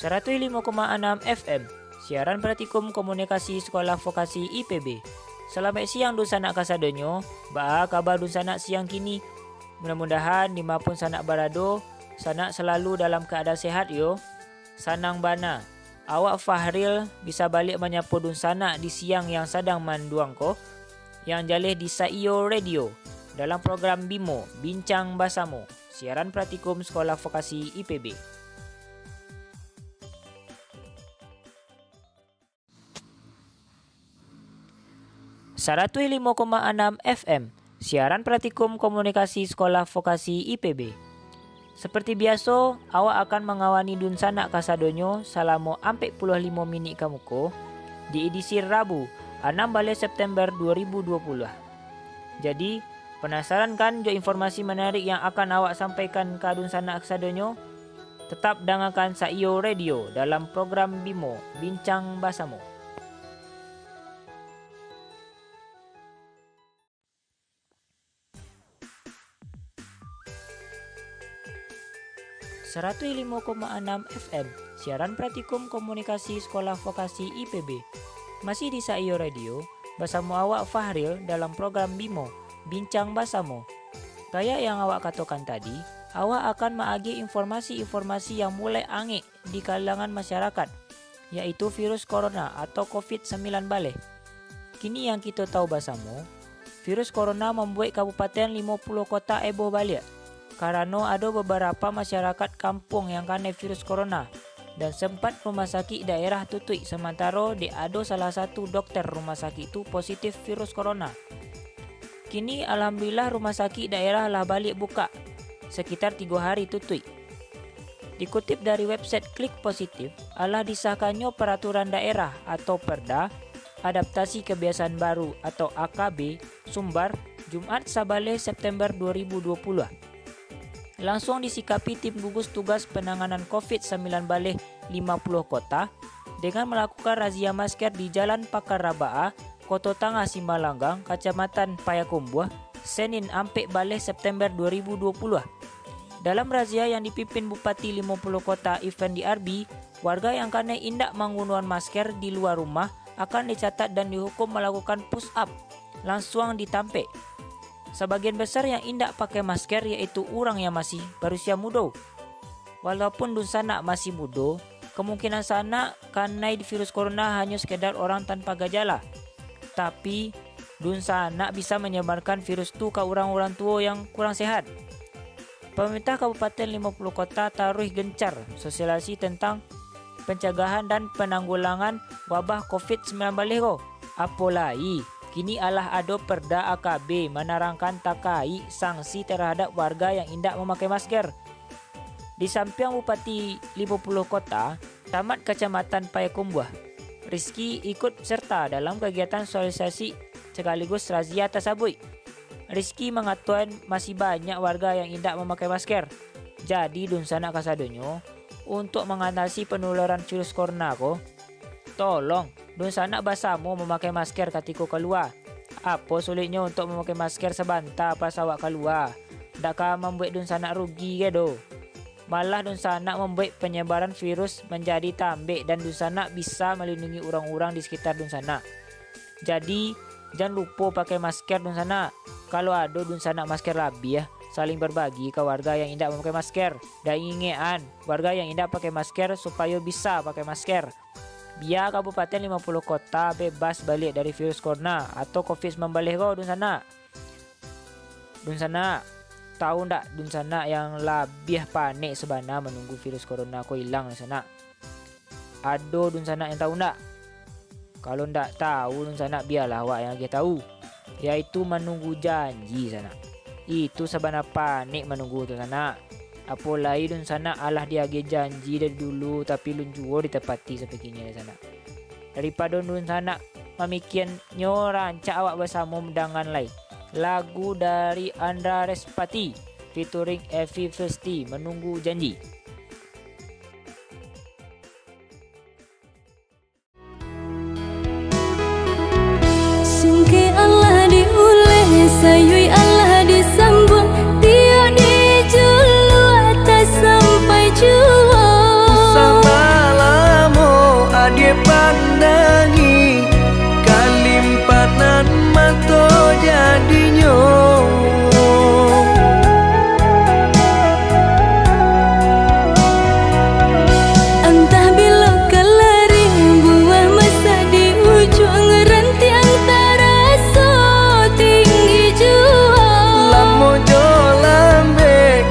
105,6 FM Siaran Praktikum Komunikasi Sekolah Vokasi IPB Selamat siang dun sanak kasadonyo Ba kabar dun sanak siang kini? Mudah-mudahan dimapun sanak barado Sanak selalu dalam keadaan sehat yo. Sanang bana Awak Fahril bisa balik menyapu dun sanak di siang yang sedang manduang ko? Yang jalih di Saiyo Radio Dalam program BIMO Bincang Basamu Siaran Praktikum Sekolah Vokasi IPB 105,6 FM, siaran praktikum komunikasi sekolah vokasi IPB. Seperti biasa, awak akan mengawani dun sanak kasadonyo selama 45 minit kamuko di edisi Rabu 6 balik September 2020. Jadi, penasaran kan jo informasi menarik yang akan awak sampaikan ke dun sanak kasadonyo? Tetap dengarkan Saiyo Radio dalam program BIMO, Bincang Basamu. 105,6 FM, siaran praktikum komunikasi sekolah vokasi IPB. Masih di Saiyo Radio, bersama awak Fahril dalam program BIMO, Bincang Basamo. Kayak yang awak katakan tadi, awak akan mengagi informasi-informasi yang mulai angin di kalangan masyarakat, yaitu virus corona atau COVID-19 balik. Kini yang kita tahu bersama, virus corona membuat kabupaten 50 kota ebo balik karena ada beberapa masyarakat kampung yang kena virus corona dan sempat rumah sakit daerah tutup sementara di ada salah satu dokter rumah sakit itu positif virus corona. Kini alhamdulillah rumah sakit daerah lah balik buka sekitar tiga hari tutup. Dikutip dari website Klik Positif, Allah disahkannya peraturan daerah atau Perda Adaptasi Kebiasaan Baru atau AKB Sumbar Jumat Sabale September 2020 langsung disikapi tim gugus tugas penanganan COVID-19 balik 50 kota dengan melakukan razia masker di Jalan Pakar Rabaa, Kota Tangah Simbalanggang, Kecamatan Payakumbuh, Senin Ampek Balik September 2020. Dalam razia yang dipimpin Bupati 50 Kota Effendi Arbi, warga yang kena indak menggunakan masker di luar rumah akan dicatat dan dihukum melakukan push up langsung ditampek Sebagian besar yang indak pakai masker yaitu orang yang masih berusia muda. Walaupun dun sanak masih muda, kemungkinan sana karena virus corona hanya sekedar orang tanpa gejala. Tapi dun sanak bisa menyebarkan virus itu ke orang-orang tua yang kurang sehat. Pemerintah Kabupaten 50 Kota taruh gencar sosialisasi tentang pencegahan dan penanggulangan wabah COVID-19 Apalagi Kini Allah ado perda AKB menerangkan takai sanksi terhadap warga yang indak memakai masker. Di samping Bupati 50 Kota, Tamat Kecamatan Payakumbuh, Rizky ikut serta dalam kegiatan sosialisasi sekaligus razia tersebut. Rizky mengatakan masih banyak warga yang indak memakai masker. Jadi dun sana kasadonyo untuk mengatasi penularan virus corona ko, tolong Dun sana basamu memakai masker ketika keluar. Apa sulitnya untuk memakai masker sebentar pas awak keluar? Dakkah membuat dun sana rugi ke do? Malah dun sana membuat penyebaran virus menjadi tambik dan dun sana bisa melindungi orang-orang di sekitar dun sana. Jadi jangan lupa pakai masker dun sana. Kalau ada dun sana masker lebih ya, saling berbagi ke warga yang tidak memakai masker. Dan ingat warga yang tidak pakai masker supaya bisa pakai masker biar kabupaten 50 kota bebas balik dari virus corona atau covid membalik kau dun sana dun sana tahu ndak dun sana yang lebih panik sebenarnya menunggu virus corona kau hilang di sana ada dun sana yang tahu ndak kalau ndak tahu dun sana biarlah awak yang kita tahu. Yaitu menunggu janji sana itu sebenarnya panik menunggu dun sana apa lain dun sana Allah dia janji dari dulu tapi lun juo ditepati sebegini di sana. Daripada dun sana memikian rancak awak bersama mendangan lain. Lagu dari Andra Respati featuring Evi Festi menunggu janji.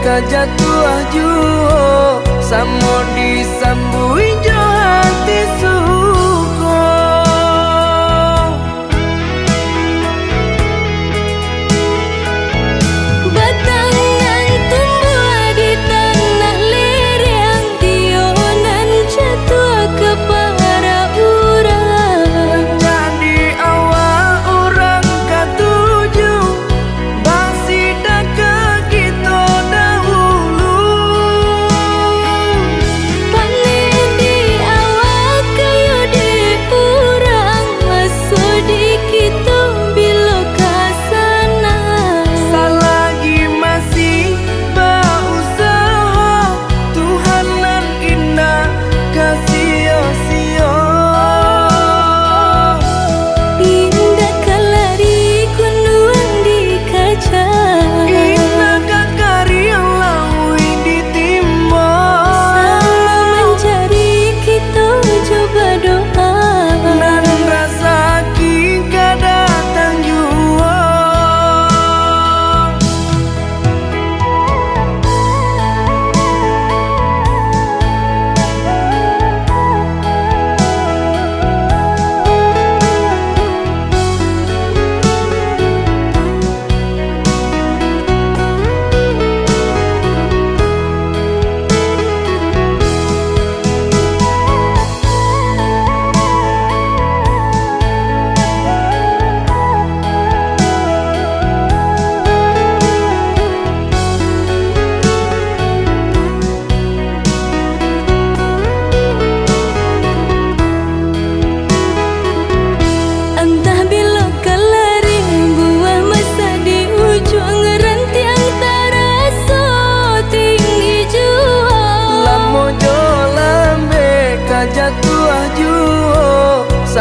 kajatuh juho samo disambui jo hati su.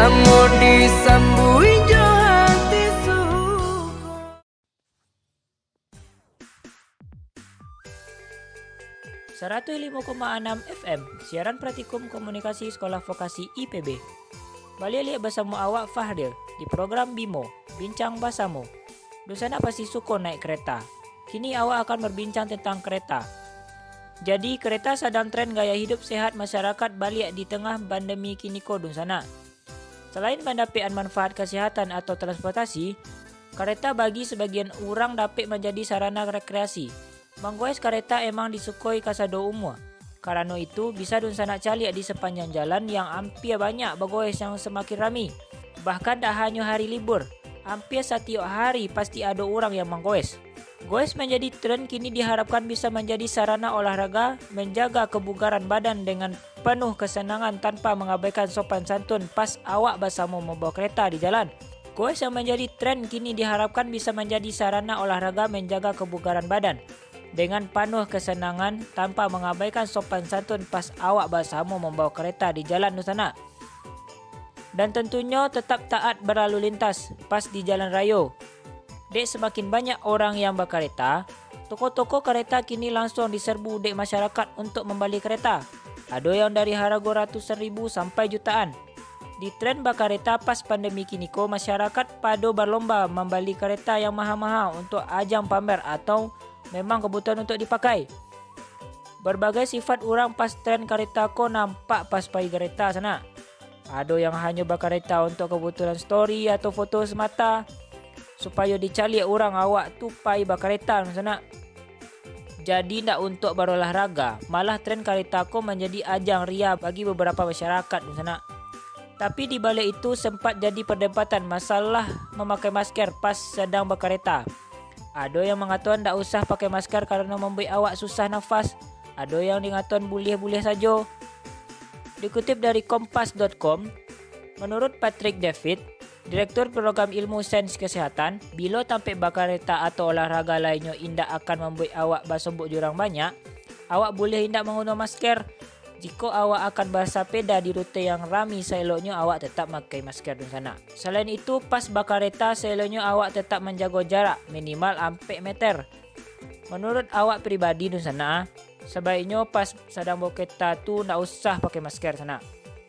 Samo disambui hati suko 105,6 FM, siaran praktikum komunikasi sekolah vokasi IPB. Balik lihat bersama awak Fahdil di program Bimo, Bincang Basamu. Dosana pasti suko naik kereta. Kini awak akan berbincang tentang kereta. Jadi kereta sedang tren gaya hidup sehat masyarakat balik di tengah pandemi kini kodun sana. Selain mendapat manfaat kesehatan atau transportasi, kereta bagi sebagian orang dapat menjadi sarana rekreasi. Menggoes kereta emang disukoi kasado umur. Karena itu bisa dun sana caliak di sepanjang jalan yang hampir banyak bergoes yang semakin rami. Bahkan tak hanya hari libur, hampir setiap hari pasti ada orang yang menggoes. Goes menjadi tren kini diharapkan bisa menjadi sarana olahraga menjaga kebugaran badan dengan penuh kesenangan tanpa mengabaikan sopan santun pas awak bersama membawa kereta di jalan. Goes yang menjadi tren kini diharapkan bisa menjadi sarana olahraga menjaga kebugaran badan dengan penuh kesenangan tanpa mengabaikan sopan santun pas awak bersama membawa kereta di jalan Nusana. Dan tentunya tetap taat berlalu lintas pas di jalan raya. Dek semakin banyak orang yang berkereta, toko-toko kereta kini langsung diserbu dek masyarakat untuk membeli kereta. Ada yang dari harga ratusan ribu sampai jutaan. Di tren berkereta pas pandemi kini ko masyarakat pada berlomba membeli kereta yang mahal-mahal untuk ajang pamer atau memang kebutuhan untuk dipakai. Berbagai sifat orang pas tren kereta ko nampak pas pergi kereta sana. Ada yang hanya berkereta untuk kebutuhan story atau foto semata supaya dicari orang awak tu pai berkereta sana. Jadi nak untuk berolahraga, malah tren kereta ko menjadi ajang ria bagi beberapa masyarakat sana. Tapi di balik itu sempat jadi perdebatan masalah memakai masker pas sedang berkereta. Ada yang mengatakan tak usah pakai masker karena membuat awak susah nafas. Ada yang mengatakan boleh-boleh saja. Dikutip dari kompas.com, menurut Patrick David, Direktur Program Ilmu Sains Kesehatan, bila tampil berkereta atau olahraga lainnya indak akan membuat awak bersombok jurang banyak, awak boleh indak menggunakan masker. Jika awak akan bersepeda di rute yang rami, seeloknya awak tetap pakai masker di sana. Selain itu, pas berkereta, seeloknya awak tetap menjaga jarak minimal 4 meter. Menurut awak pribadi di sana, sebaiknya pas sedang berkereta tu tak usah pakai masker sana.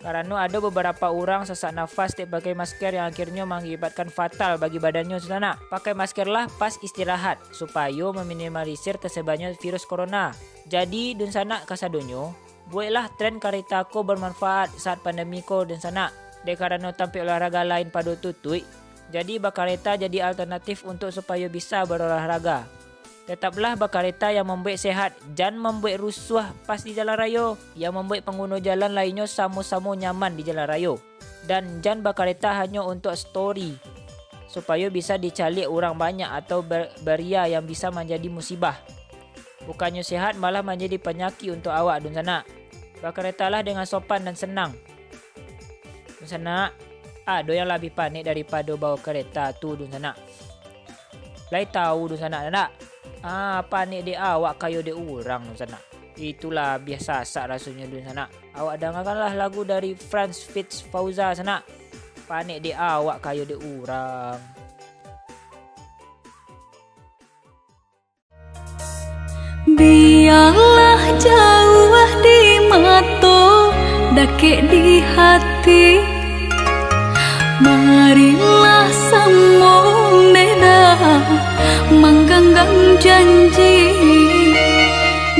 Karena ada beberapa orang sesak nafas tak pakai masker yang akhirnya mengakibatkan fatal bagi badannya sana. Pakai maskerlah pas istirahat supaya meminimalisir tersebarnya virus corona. Jadi dun sana kasadonyo, buatlah tren kereta ko bermanfaat saat pandemi ko dan sana. Dek karena tampil olahraga lain pada tutui, jadi bakareta jadi alternatif untuk supaya bisa berolahraga. Tetaplah bakareta yang membuat sehat, jangan membuat rusuh pas di jalan raya, yang membuat pengguna jalan lainnya sama-sama nyaman di jalan raya. Dan jangan bakareta hanya untuk story, supaya bisa dicalik orang banyak atau ber beria yang bisa menjadi musibah. Bukannya sehat malah menjadi penyakit untuk awak dun sana. Bakaretalah dengan sopan dan senang. Dun sana, ada yang lebih panik daripada bawa kereta tu dun sana. Lai tahu dun sana nak. Ah, panik dia awak kayu dia orang sana. Itulah biasa sak rasanya dun sana. Awak dengarkanlah lagu dari Franz Fitz Fauza sana. Panik dia awak kayu dia orang. Biarlah jauh di mata Dakik di hati Marilah janji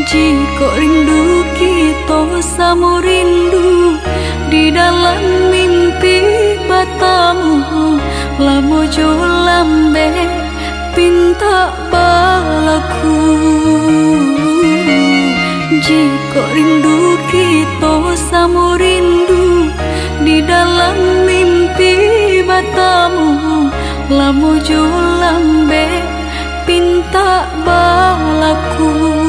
Jika rindu kita sama rindu Di dalam mimpi batamu Lamo jolambe pinta balaku Jika rindu kita sama rindu Di dalam mimpi batamu Lamo jo lambe pinta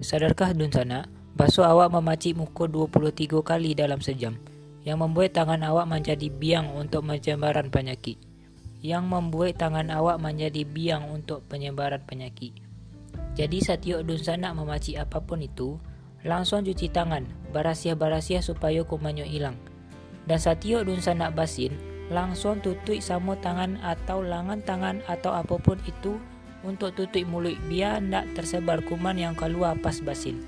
Sadarkah Dun Sana, basuh awak memacik muka 23 kali dalam sejam, yang membuat tangan awak menjadi biang untuk penyebaran penyakit. Yang membuat tangan awak menjadi biang untuk penyebaran penyakit. Jadi setiap Dun Sana memacik apa pun itu, langsung cuci tangan, barasia-barasia supaya kumannya hilang. Dan setiap Dun Sana basin, langsung tutup sama tangan atau langan tangan atau apa pun itu untuk tutup mulut biar tidak tersebar kuman yang keluar pas basin.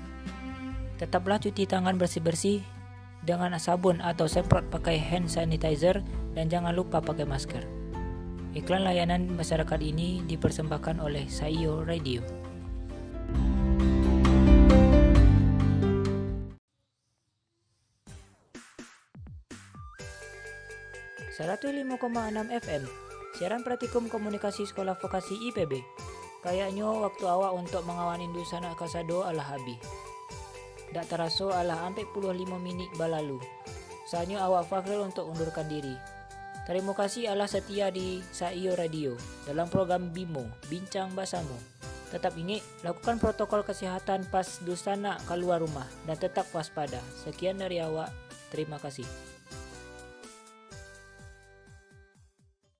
Tetaplah cuci tangan bersih-bersih dengan sabun atau semprot pakai hand sanitizer dan jangan lupa pakai masker. Iklan layanan masyarakat ini dipersembahkan oleh Saio Radio. ...105,6 FM siaran praktikum komunikasi sekolah vokasi IPB. Kayaknya waktu awak untuk mengawan Indu Sanak Kasado alah habis. Tak terasa alah sampai puluh lima minit balalu. Saatnya awak Fakhril untuk undurkan diri. Terima kasih Allah setia di Saio Radio dalam program Bimo, Bincang Basamu. Tetap ingat, lakukan protokol kesehatan pas dusana keluar rumah dan tetap waspada. Sekian dari awak, terima kasih.